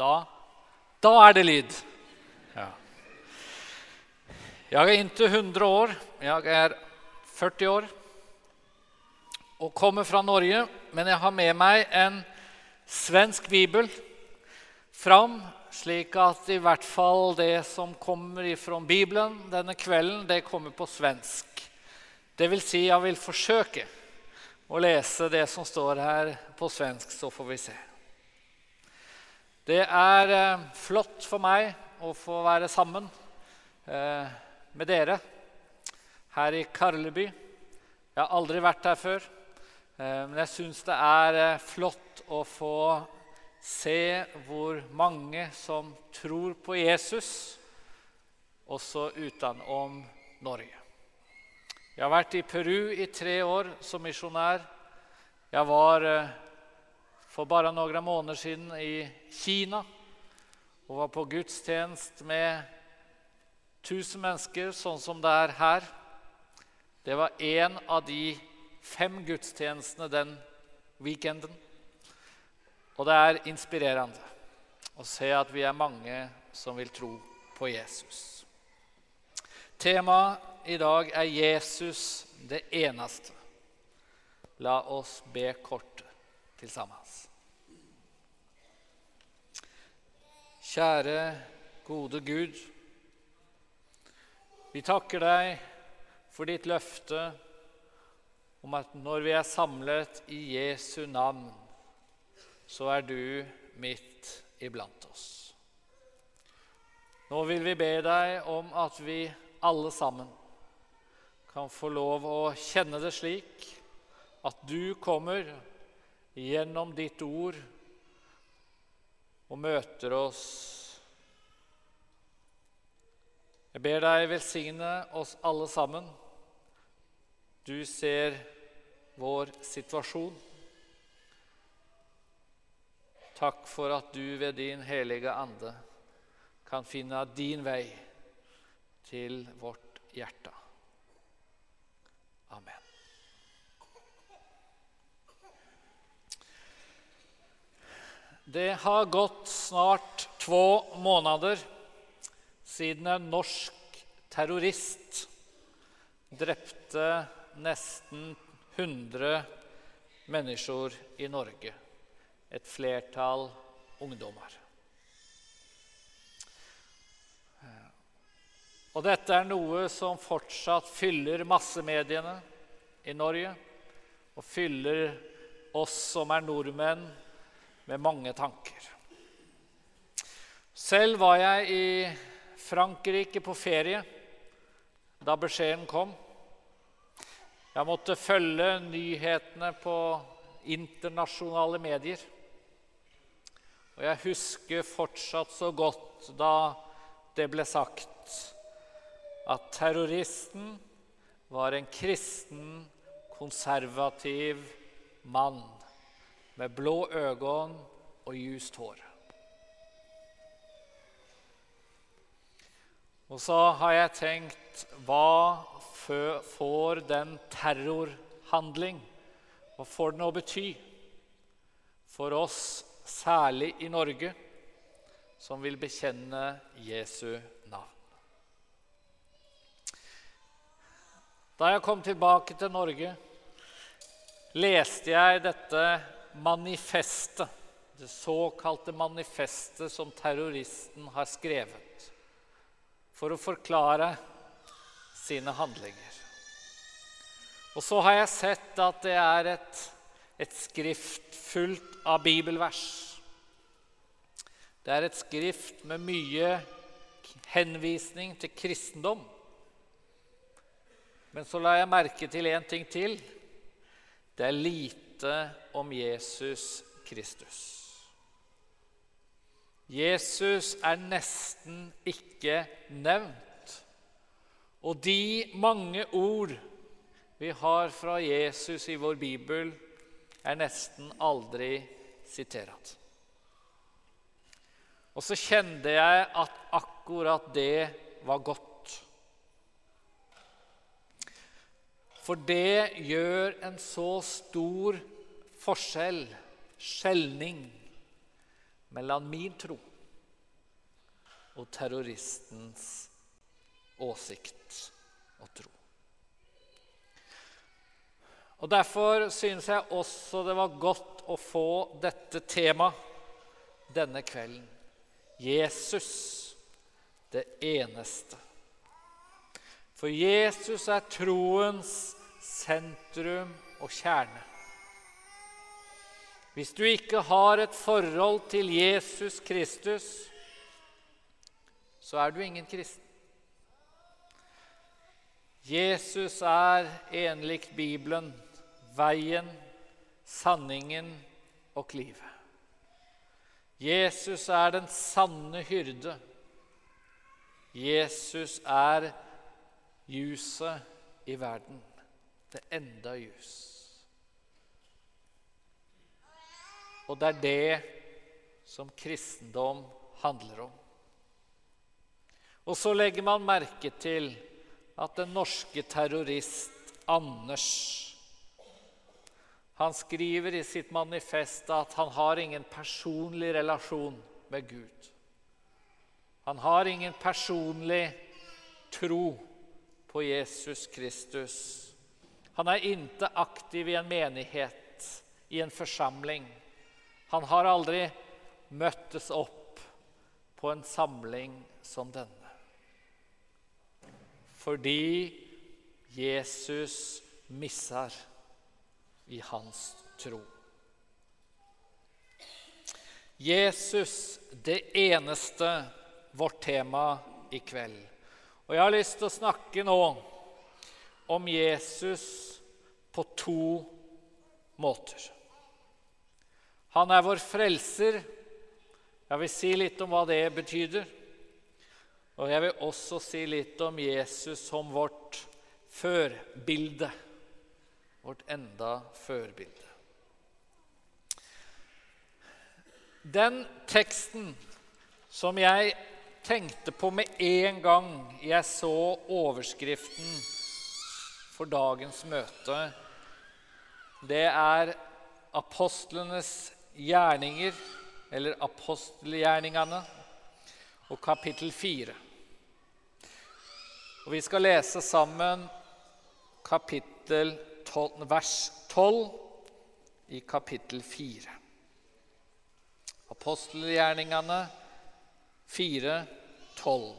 Da, da er det lyd. Ja. Jeg er inntil 100 år. Jeg er 40 år og kommer fra Norge. Men jeg har med meg en svensk bibel fram, slik at i hvert fall det som kommer fra Bibelen denne kvelden, det kommer på svensk. Det vil si, jeg vil forsøke å lese det som står her på svensk, så får vi se. Det er eh, flott for meg å få være sammen eh, med dere her i Karleby. Jeg har aldri vært her før, eh, men jeg syns det er flott å få se hvor mange som tror på Jesus, også utenom Norge. Jeg har vært i Peru i tre år som misjonær. Jeg var for bare noen måneder siden i Kina og var på gudstjeneste med 1000 mennesker, sånn som det er her. Det var én av de fem gudstjenestene den weekenden. Og det er inspirerende å se at vi er mange som vil tro på Jesus. Temaet i dag er 'Jesus det eneste'. La oss be kort til sammen. Kjære, gode Gud. Vi takker deg for ditt løfte om at når vi er samlet i Jesu navn, så er du midt iblant oss. Nå vil vi be deg om at vi alle sammen kan få lov å kjenne det slik at du kommer gjennom ditt ord og møter oss. Jeg ber deg velsigne oss alle sammen. Du ser vår situasjon. Takk for at du ved din helige ande kan finne din vei til vårt hjerte. Amen. Det har gått snart to måneder siden en norsk terrorist drepte nesten 100 mennesker i Norge, et flertall ungdommer. Og dette er noe som fortsatt fyller massemediene i Norge, og fyller oss som er nordmenn, med mange tanker. Selv var jeg i Frankrike på ferie da beskjeden kom. Jeg måtte følge nyhetene på internasjonale medier. Og jeg husker fortsatt så godt da det ble sagt at terroristen var en kristen, konservativ mann med blå øyne og ljust hår. Og så har jeg tenkt Hva får den terrorhandling Hva får den å bety for oss, særlig i Norge, som vil bekjenne Jesu navn? Da jeg kom tilbake til Norge, leste jeg dette manifestet, det såkalte manifestet som terroristen har skrevet for å forklare sine handlinger. Og så har jeg sett at det er et, et skrift fullt av bibelvers. Det er et skrift med mye henvisning til kristendom. Men så la jeg merke til én ting til. Det er lite lite om Jesus Kristus. Jesus er nesten ikke nevnt. Og de mange ord vi har fra Jesus i vår bibel, er nesten aldri sitert. Og så kjente jeg at akkurat det var godt. For det gjør en så stor forskjell, skjelning, mellom min tro og terroristens åsikt og tro. Og Derfor synes jeg også det var godt å få dette temaet denne kvelden. Jesus, det eneste. For Jesus er troens sentrum og kjerne. Hvis du ikke har et forhold til Jesus Kristus, så er du ingen kristen. Jesus er enlikt Bibelen veien, sanningen og livet. Jesus er den sanne hyrde. Jesus er ljuset i verden. Det enda ljus. Og det er det som kristendom handler om. Og så legger man merke til at den norske terrorist Anders han skriver i sitt manifest at han har ingen personlig relasjon med Gud. Han har ingen personlig tro på Jesus Kristus. Han er ikke aktiv i en menighet, i en forsamling. Han har aldri møttes opp på en samling som denne. Fordi Jesus misser i hans tro. Jesus, det eneste, vårt tema i kveld. Og Jeg har lyst til å snakke nå om Jesus på to måter. Han er vår frelser. Jeg vil si litt om hva det betyr. Og jeg vil også si litt om Jesus som vårt førbilde. Vårt enda førbilde. Den teksten som jeg tenkte på med en gang jeg så overskriften for dagens møte, det er apostlenes gjerninger, eller apostelgjerningene, og kapittel 4. Og Vi skal lese sammen kapittel 12, vers 12 i kapittel 4. Apostelgjerningene 4, 12.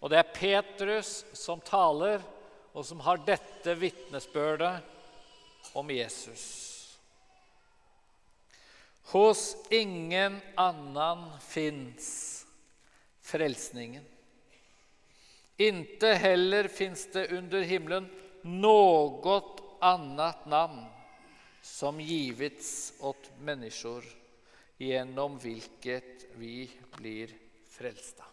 Og det er Petrus som taler, og som har dette vitnesbyrdet om Jesus. Hos ingen annen fins frelsningen. Inte heller fins det under himmelen något annat namn som givits åt människor genom hvilket vi blir frelsta.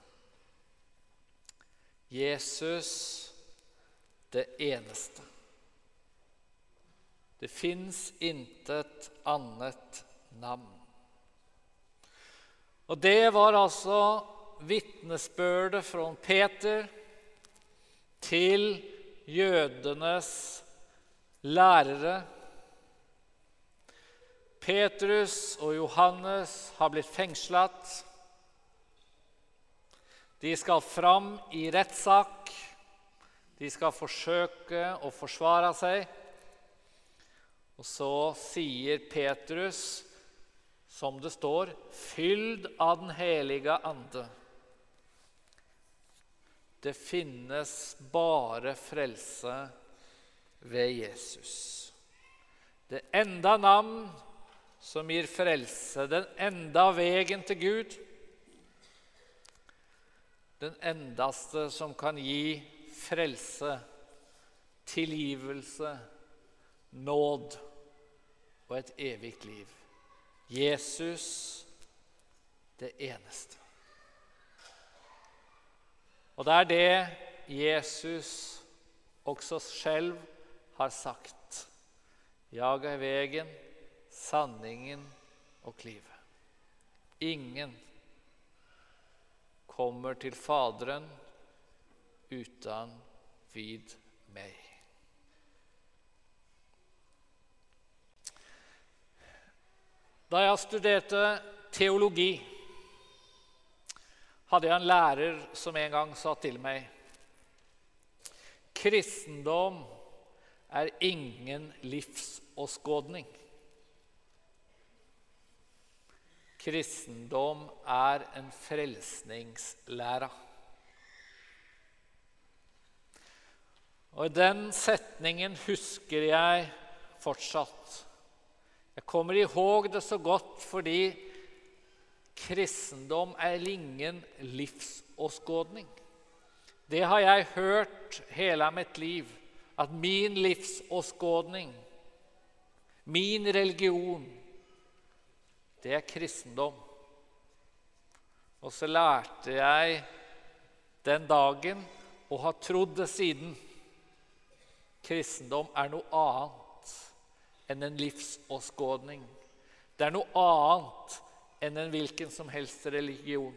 Jesus, det eneste. Det fins intet annet navn. Og det var altså vitnesbyrdet fra Peter til jødenes lærere. Petrus og Johannes har blitt fengslet. De skal fram i rettssak. De skal forsøke å forsvare seg. Og så sier Petrus, som det står, 'fyld av Den hellige ande'. Det finnes bare frelse ved Jesus. Det enda navn som gir frelse, den enda vegen til Gud. Den endaste som kan gi frelse, tilgivelse, nåd og et evig liv. Jesus, det eneste. Og det er det Jesus også selv har sagt. Jeg er veien, sanningen og livet. Ingen kommer til Faderen uten vid meg. Da jeg studerte teologi hadde jeg en lærer som en gang sa til meg Kristendom er ingen livsåskådning. Kristendom er en frelsningslæra. Og den setningen husker jeg fortsatt. Jeg kommer ihåg det så godt fordi kristendom er ingen livsåskådning. Det har jeg hørt hele mitt liv, at min livsåskådning, min religion, det er kristendom. Og så lærte jeg den dagen, og har trodd det siden, kristendom er noe annet enn en livsåskådning. Det er noe annet enn en hvilken som helst religion.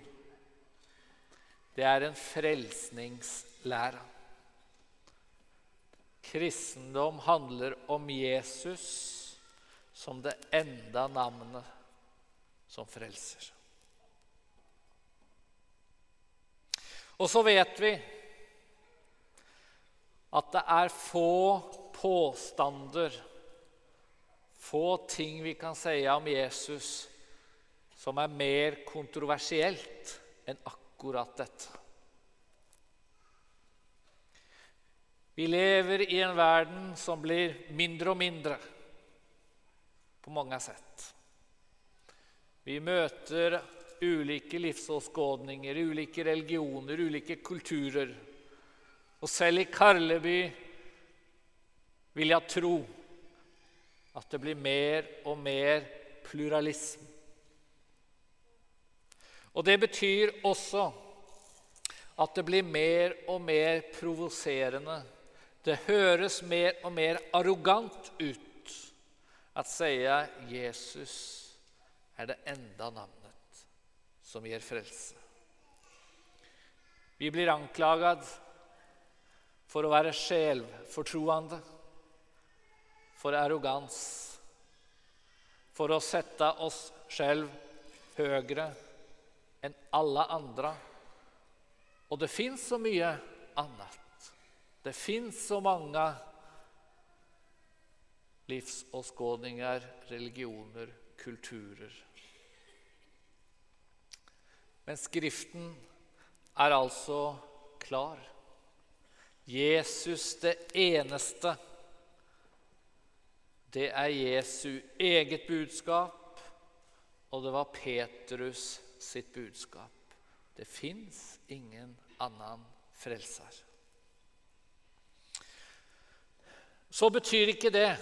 Det er en frelsningslære. Kristendom handler om Jesus som det enda navnet som frelser. Og så vet vi at det er få påstander, få ting vi kan si om Jesus som er mer kontroversielt enn akkurat dette. Vi lever i en verden som blir mindre og mindre på mange sett. Vi møter ulike livsåskådninger, ulike religioner, ulike kulturer. Og selv i Karleby vil jeg tro at det blir mer og mer pluralisme. Og det betyr også at det blir mer og mer provoserende. Det høres mer og mer arrogant ut at sier Jesus er det enda navnet som gir frelse. Vi blir anklaget for å være sjelfortroende, for arrogans, for å sette oss selv høyere enn alle andre. Og det fins så mye annet. Det fins så mange livsåskådninger, religioner, kulturer. Men Skriften er altså klar. Jesus det eneste. Det er Jesu eget budskap, og det var Petrus sitt budskap. Det fins ingen annen frelser. Så betyr ikke det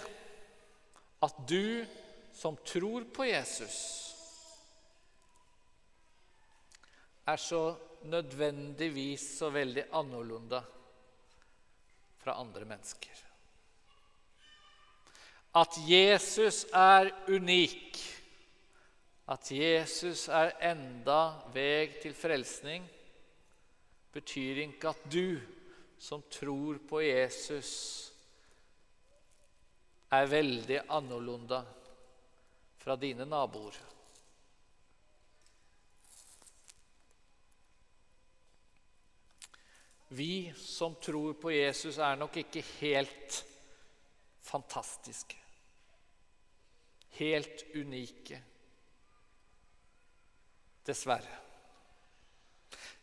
at du som tror på Jesus, er så nødvendigvis så veldig annerledes fra andre mennesker. At Jesus er unik at Jesus er enda vei til frelsning, betyr ikke at du som tror på Jesus, er veldig annerledes fra dine naboer. Vi som tror på Jesus, er nok ikke helt fantastiske, helt unike. Dessverre.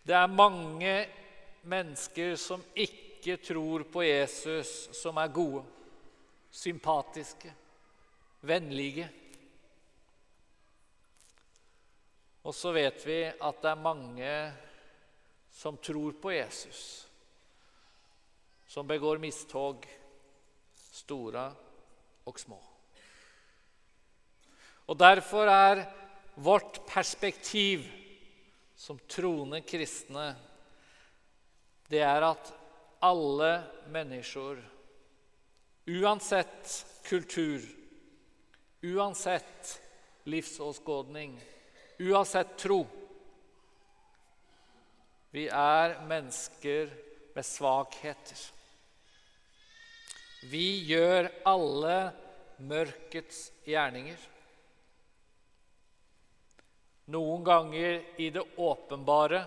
Det er mange mennesker som ikke tror på Jesus, som er gode, sympatiske, vennlige. Og så vet vi at det er mange som tror på Jesus, som begår mistog, store og små. Og Derfor er vårt perspektiv som troende kristne, det er at alle mennesker, uansett kultur, uansett livsåskådning, uansett tro Vi er mennesker med svakheter. Vi gjør alle mørkets gjerninger. Noen ganger i det åpenbare,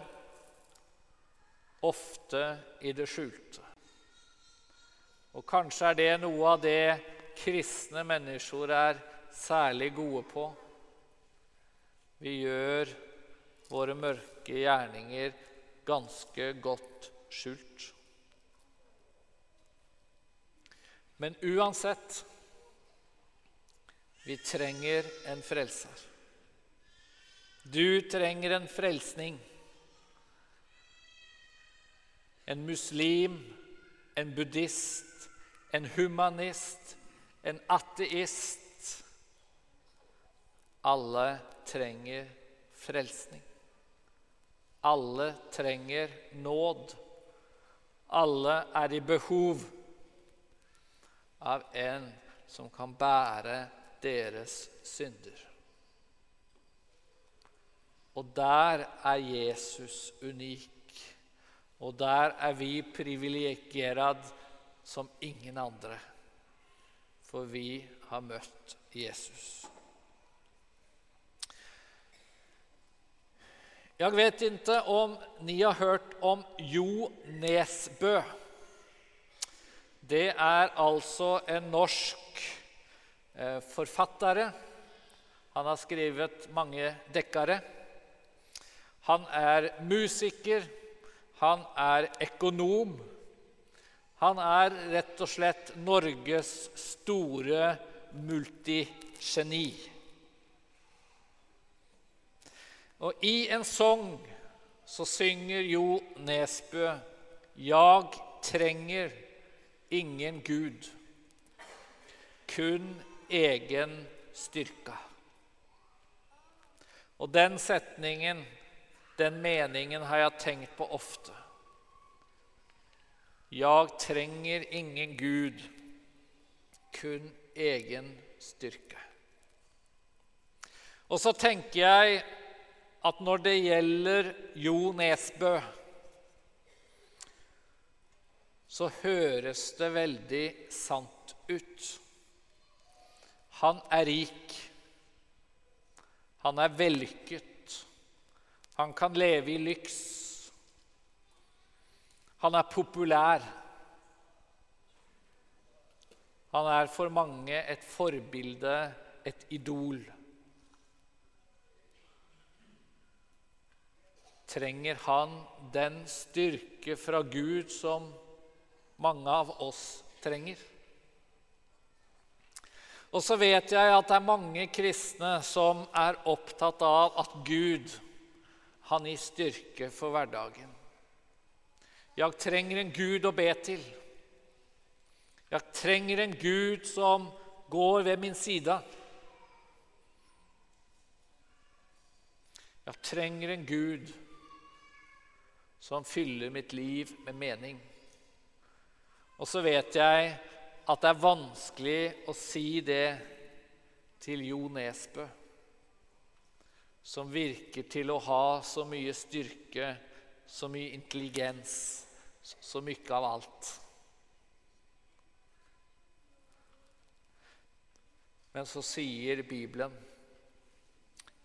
ofte i det skjulte. Og kanskje er det noe av det kristne mennesker er særlig gode på. Vi gjør våre mørke gjerninger ganske godt skjult. Men uansett vi trenger en frelser. Du trenger en frelsning. En muslim, en buddhist, en humanist, en ateist. Alle trenger frelsning. Alle trenger nåd. Alle er i behov av en som kan bære deres synder. Og der er Jesus unik. Og der er vi privilegert som ingen andre. For vi har møtt Jesus. Jeg vet ikke om ni har hørt om Jo Nesbø. Det er altså en norsk forfattere. Han har skrevet mange dekkere. Han er musiker, han er økonom. Han er rett og slett Norges store multigeni. Og i en sang så synger Jo Nesbø 'Jag trenger' ingen Gud, kun egen styrke. Og den setningen, den meningen, har jeg tenkt på ofte. Jeg trenger ingen Gud, kun egen styrke. Og så tenker jeg at når det gjelder Jo Nesbø så høres det veldig sant ut. Han er rik. Han er vellykket. Han kan leve i lyks. Han er populær. Han er for mange et forbilde, et idol. Trenger han den styrke fra Gud som mange av oss trenger. Og så vet jeg at det er mange kristne som er opptatt av at Gud han gir styrke for hverdagen. Jeg trenger en Gud å be til. Jeg trenger en Gud som går ved min side. Jeg trenger en Gud som fyller mitt liv med mening. Og så vet jeg at det er vanskelig å si det til Jo Nesbø, som virker til å ha så mye styrke, så mye intelligens, så mye av alt. Men så sier Bibelen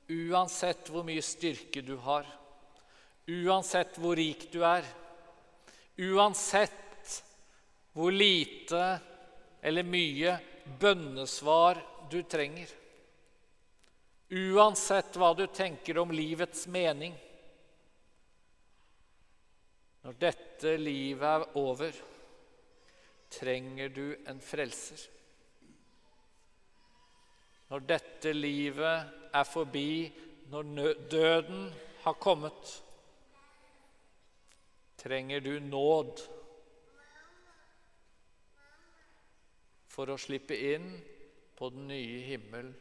uansett hvor mye styrke du har, uansett hvor rik du er, uansett hvor lite eller mye bønnesvar du trenger. Uansett hva du tenker om livets mening. Når dette livet er over, trenger du en frelser. Når dette livet er forbi, når døden har kommet, trenger du nåd for å slippe inn på den nye himmel,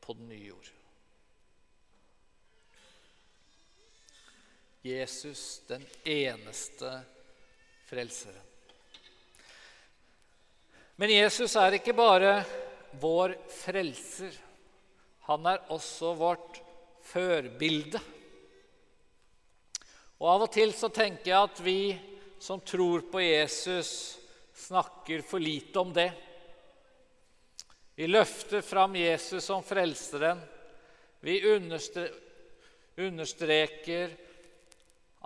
på den nye jord. Jesus, den eneste frelseren. Men Jesus er ikke bare vår frelser. Han er også vårt førbilde. Og Av og til så tenker jeg at vi som tror på Jesus, snakker for lite om det. Vi løfter fram Jesus som frelseren. Vi understreker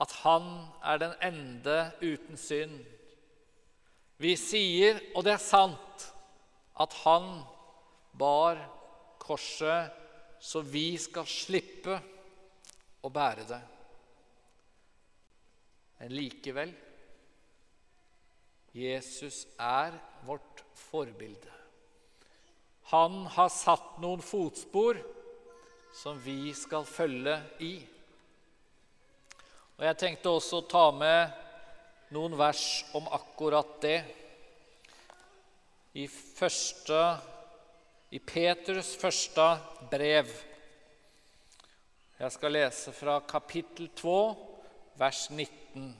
at han er den ende uten synd. Vi sier, og det er sant, at han bar korset så vi skal slippe å bære det. Men likevel Jesus er vårt forbilde. Han har satt noen fotspor som vi skal følge i. Og Jeg tenkte også å ta med noen vers om akkurat det. I, første, i Peters første brev. Jeg skal lese fra kapittel 2, vers 19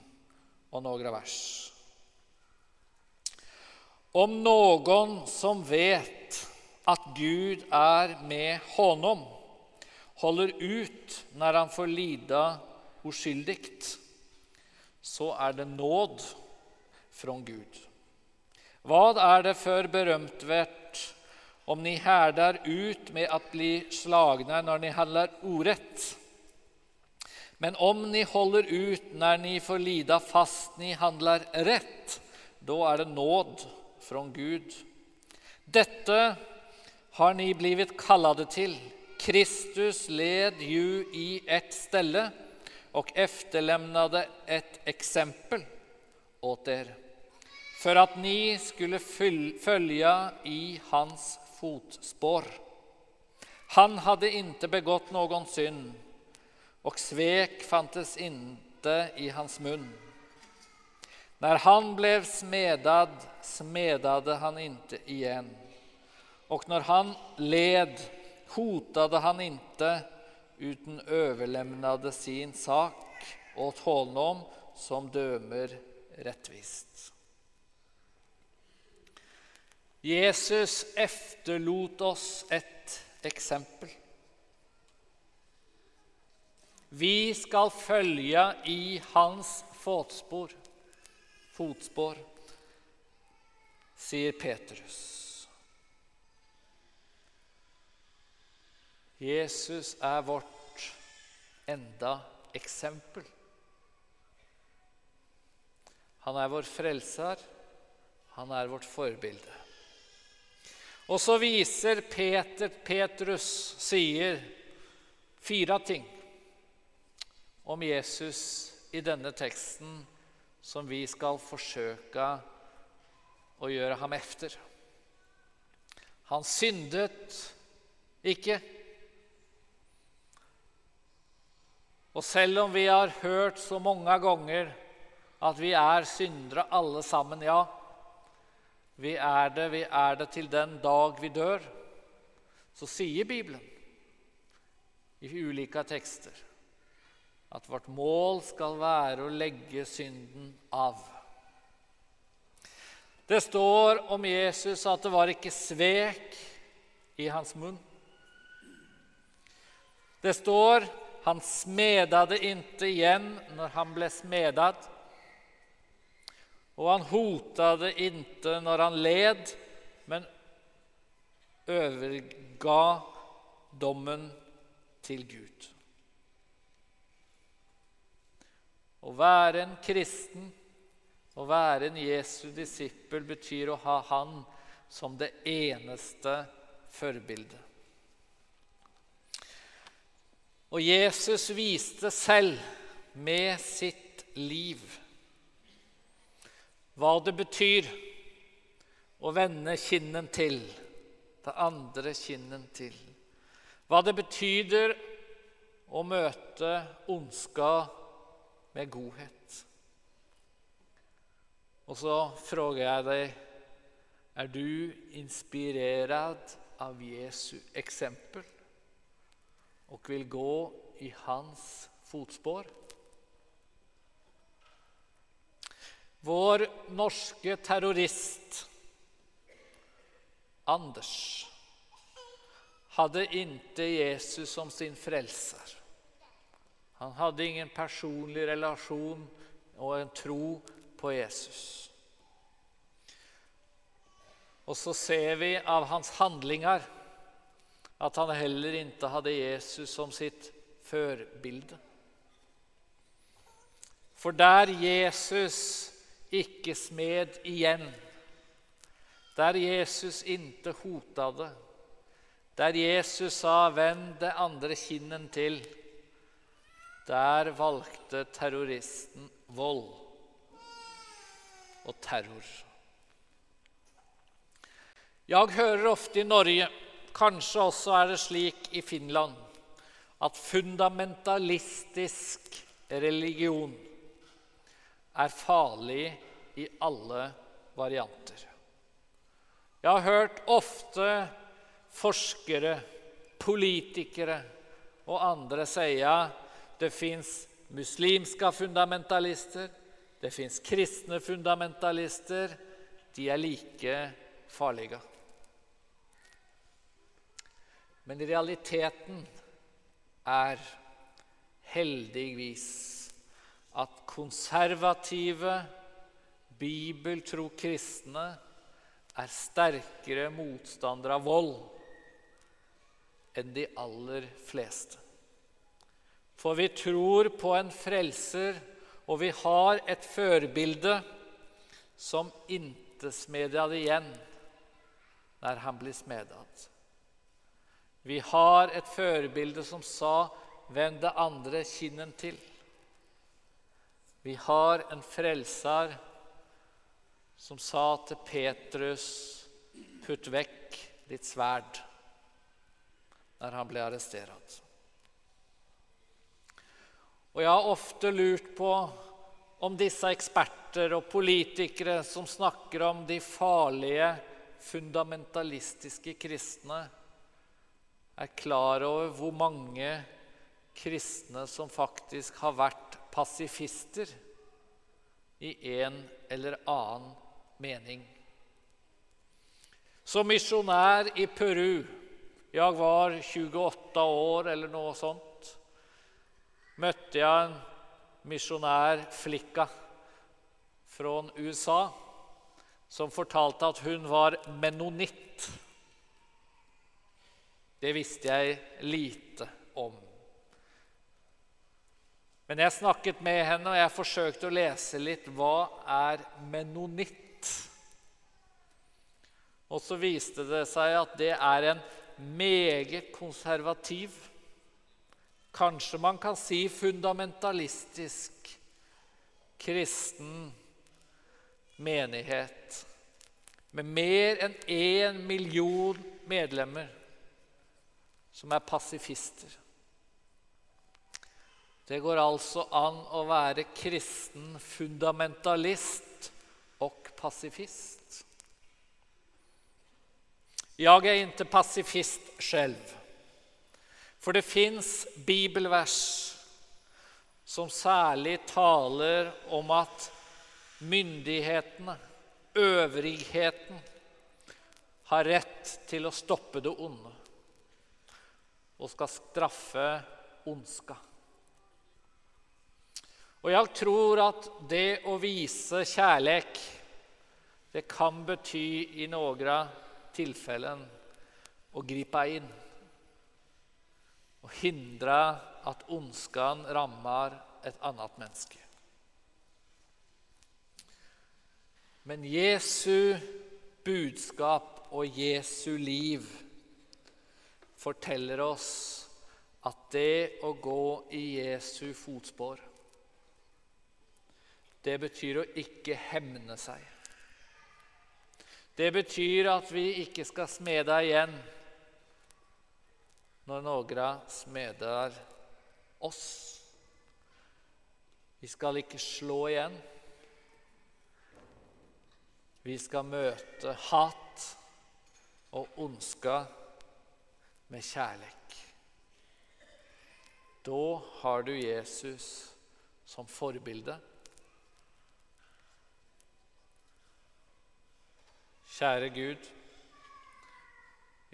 og noen vers. Om noen som vet at Gud er med honom, holder ut når han får lida uskyldig, så er det nåd fra Gud. Vad er det for berømt vært om ni herder ut med at bli slagna når ni handlar orätt? Men om ni holder ut når ni får lida fast ni handlar rett, da er det nåd fra Gud. Dette har ni blivit kallade til. Kristus led ju i ett ställe och efterlämnade ett exempel åt er för att ni skulle följa i hans fotspår. Han hadde inte begått någon synd och svek fantes inte i hans munn. När han blev smedad smedade han inte igen och när han led hotade han inte utan överlämnade sin sak åt honom som dömer rättvist. Jesus efterlot oss et eksempel. Vi skal følge i hans fotspor, fotspor sier Petrus. Jesus er vårt enda eksempel. Han er vår frelser, han er vårt forbilde. Og så viser Peter, Petrus sier fire ting om Jesus i denne teksten som vi skal forsøke å gjøre ham efter. Han syndet ikke. Og selv om vi har hørt så mange ganger at vi er syndere alle sammen, ja, vi er det, vi er det til den dag vi dør, så sier Bibelen i ulike tekster at vårt mål skal være å legge synden av. Det står om Jesus at det var ikke svek i hans munn. Det står han smedade inte igjen når han ble smedad, Og han hotade inte når han led, men overga dommen til Gud. Å være en kristen, å være en Jesu disippel, betyr å ha Han som det eneste forbildet. Og Jesus viste selv med sitt liv hva det betyr å vende kinnen til, det andre kinnen til. Hva det betyr å møte ondska med godhet. Og så spør jeg deg er du inspirert av Jesu eksempel og vil gå i hans fotspor? Vår norske terrorist Anders hadde inte Jesus som sin frelser. Han hadde ingen personlig relasjon og en tro på Jesus. Og så ser vi av hans handlinger at han heller ikke hadde Jesus som sitt førbilde. For der Jesus ikke smed igjen, der Jesus inte hota det, der Jesus sa 'vend det andre kinnen til', der valgte terroristen vold og terror. Jeg hører ofte i Norge, kanskje også er det slik i Finland, at fundamentalistisk religion er farlig i alle varianter. Jeg har hørt ofte forskere, politikere og andre sie det fins muslimske fundamentalister, det fins kristne fundamentalister. De er like farlige. Men realiteten er heldigvis at konservative, bibeltro kristne er sterkere motstandere av vold enn de aller fleste. For vi tror på en frelser, og vi har et førbilde som inte smedade igjen når han blir smedet. Vi har et førbilde som sa 'vend det andre kinnen til'. Vi har en frelser som sa til Petrus 'putt vekk ditt sverd' når han ble arrestert. Og jeg har ofte lurt på om disse eksperter og politikere som snakker om de farlige, fundamentalistiske kristne, er klar over hvor mange kristne som faktisk har vært pasifister i en eller annen mening. Som misjonær i Peru Jeg var 28 år eller noe sånt møtte jeg en misjonær flikka fra USA som fortalte at hun var menonitt. Det visste jeg lite om. Men jeg snakket med henne, og jeg forsøkte å lese litt. Hva er menonitt? Og så viste det seg at det er en meget konservativ kanskje man kan si fundamentalistisk kristen menighet med mer enn én million medlemmer som er pasifister. Det går altså an å være kristen fundamentalist og pasifist. Jeg er ikke pasifist selv. For det fins bibelvers som særlig taler om at myndighetene, øvrigheten, har rett til å stoppe det onde og skal straffe ondska. Og jeg tror at det å vise kjærlek, det kan bety i noen tilfeller å gripe inn og hindre at ondskan rammer et annet menneske. Men Jesu budskap og Jesu liv forteller oss at det å gå i Jesu fotspor, det betyr å ikke hemne seg. Det betyr at vi ikke skal smede igjen når noen smeder oss. Vi skal ikke slå igjen. Vi skal møte hat og ondska med kjærlighet. Da har du Jesus som forbilde. Kjære Gud.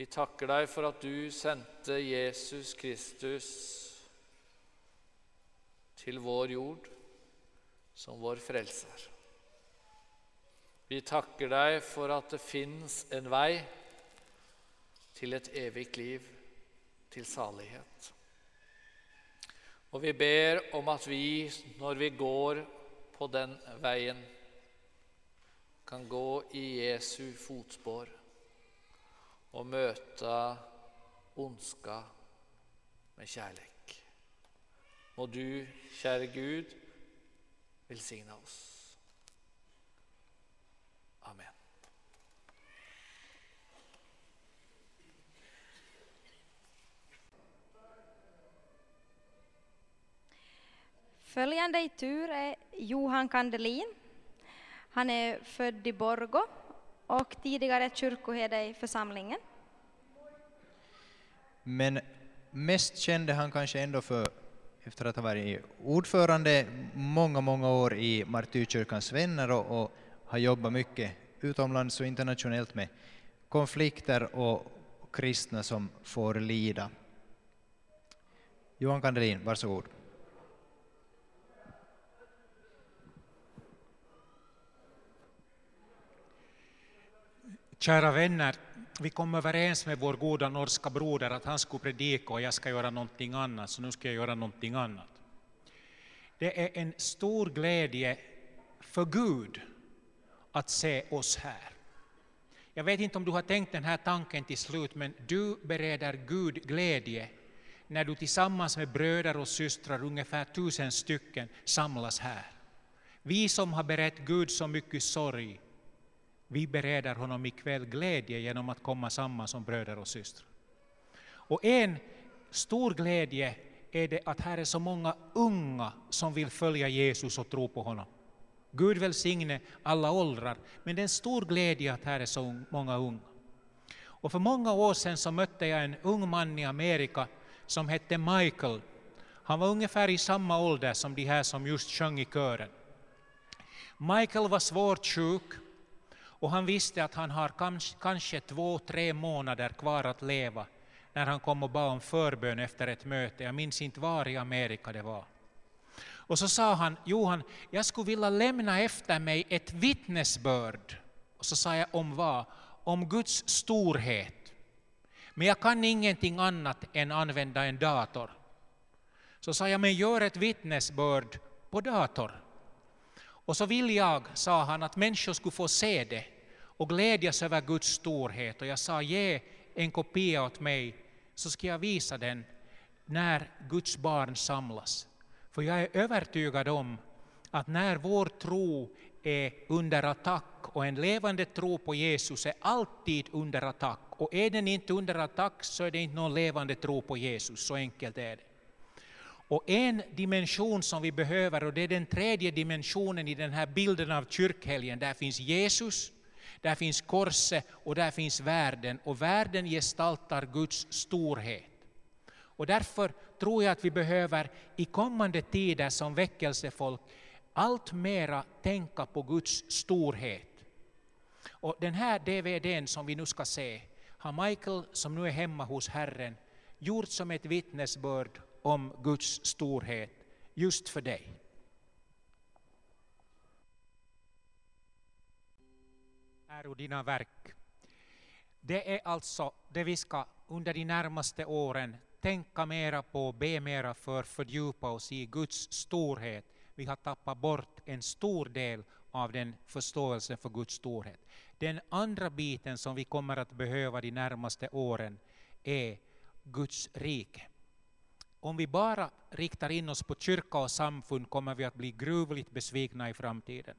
Vi takker deg for at du sendte Jesus Kristus til vår jord som vår frelser. Vi takker deg for at det fins en vei til et evig liv, til salighet. Og vi ber om at vi, når vi går på den veien kan gå i Jesu fotspor og møte ondska med kjærlighet. Må du, kjære Gud, velsigne oss. Amen. Följande i tur är Johan Kandelin. Han är född i Borgå och tidigare kyrkoherde i forsamlingen. Men mest kjente han kanskje enda for efter att ha varit ordförande många, många år i Martyrkyrkans vänner och, och har jobbat mycket utomlands och internationellt med konflikter och kristna som får lida. Johan Kandelin, varsågod. Kära vänner, vi kom överens med vår goda norska broder att han skulle predika och jag ska göra någonting annat, så nu ska jag göra någonting annat. Det är en stor glädje för Gud att se oss här. Jag vet inte om du har tänkt den här tanken till slut, men du bereder Gud glädje när du tillsammans med bröder och systrar, ungefär tusen stycken, samlas här. Vi som har berett Gud så mycket sorg, vi bereder honom ikväll glädje genom att komma samman som bröder och systrar. Och en stor glädje är det att här är så många unga som vill följa Jesus och tro på honom. Gud välsigne alla åldrar, men det är en stor glädje att här är så många unga. Och för många år sedan så mötte jag en ung man i Amerika som hette Michael. Han var ungefär i samma ålder som de här som just sjöng i kören. Michael var svårt sjuk och han visste att han har kanske, kanske två, tre månader kvar att leva när han kom och bad om förbön efter ett möte. Jag minns inte var i Amerika det var. Och så sa han, Johan, jag skulle vilja lämna efter mig ett vittnesbörd. Och så sa jag om vad? Om Guds storhet. Men jag kan ingenting annat än använda en dator. Så sa jag, men gör ett vittnesbörd på dator. Och så vill jag, sa han, att människor skulle få se det och glädjas över Guds storhet. Och jag sa, ge en kopia åt mig så ska jag visa den när Guds barn samlas. För jag är övertygad om att när vår tro är under attack och en levande tro på Jesus är alltid under attack och är den inte under attack så är det inte någon levande tro på Jesus, så enkelt är det. Och en dimension som vi behöver, och det är den tredje dimensionen i den här bilden av kyrkhelgen, där finns Jesus, där finns korset och där finns världen. Och världen gestaltar Guds storhet. Och därför tror jag att vi behöver i kommande tider som väckelsefolk allt mera tänka på Guds storhet. Och den här DVDn som vi nu ska se har Michael, som nu är hemma hos Herren, gjort som ett vittnesbörd om Guds storhet just för dig. Är ur dina verk. Det är alltså det vi ska under de närmaste åren tänka mera på, be mera för, fördjupa oss i Guds storhet. Vi har tappat bort en stor del av den förståelsen för Guds storhet. Den andra biten som vi kommer att behöva de närmaste åren är Guds rike. Om vi bara riktar in oss på kyrka och samfund kommer vi att bli gruvligt besvikna i framtiden.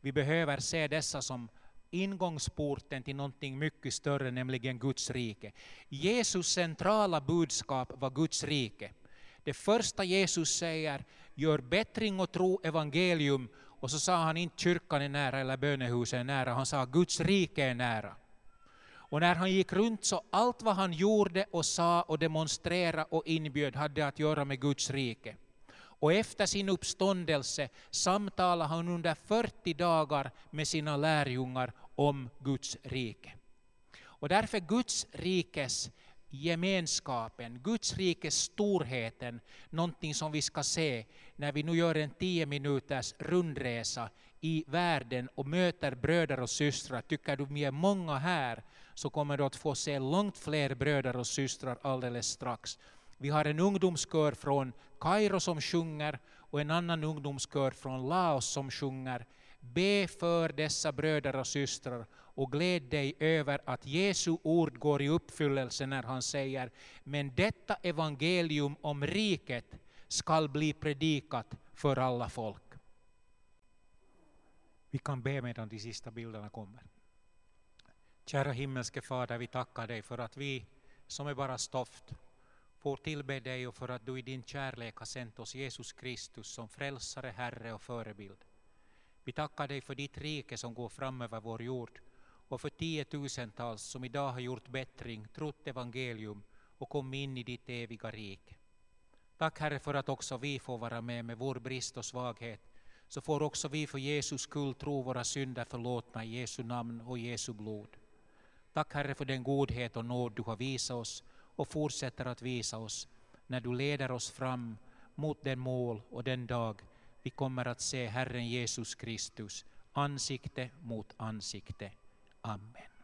Vi behöver se dessa som ingångsporten till någonting mycket större, nämligen Guds rike. Jesus centrala budskap var Guds rike. Det första Jesus säger, gör bättring och tro evangelium, och så sa han inte kyrkan är nära eller bönehuset är nära, han sa Guds rike är nära. Och när han gick runt så allt vad han gjorde och sa och demonstrerade och inbjöd hade att göra med Guds rike. Och efter sin uppståndelse samtalade han under 40 dagar med sina lärjungar om Guds rike. Och därför Guds rikes gemenskapen, Guds rikes storheten, någonting som vi ska se när vi nu gör en tio minuters rundresa i världen och möter bröder och systrar. Tycker du vi är många här så kommer du att få se långt fler bröder och systrar alldeles strax. Vi har en ungdomskör från Kairo som sjunger och en annan ungdomskör från Laos som sjunger. Be för dessa bröder och systrar och gläd dig över att Jesu ord går i uppfyllelse när han säger men detta evangelium om riket skall bli predikat för alla folk. Vi kan be medan de sista bilderna kommer. Kära himmelske Fader, vi tackar dig för att vi som är bara stoft får tillbe dig och för att du i din kärlek har sänt oss Jesus Kristus som frälsare, Herre och förebild. Vi tackar dig för ditt rike som går fram över vår jord och för tiotusentals som idag har gjort bättring, trott evangelium och kommit in i ditt eviga rike. Tack Herre för att också vi får vara med med vår brist och svaghet, så får också vi för Jesus skull tro våra synder förlåtna i Jesu namn och Jesu blod. Tack Herre för den godhet och nåd du har visat oss och fortsätter att visa oss när du leder oss fram mot den mål och den dag vi kommer att se Herren Jesus Kristus ansikte mot ansikte. Amen.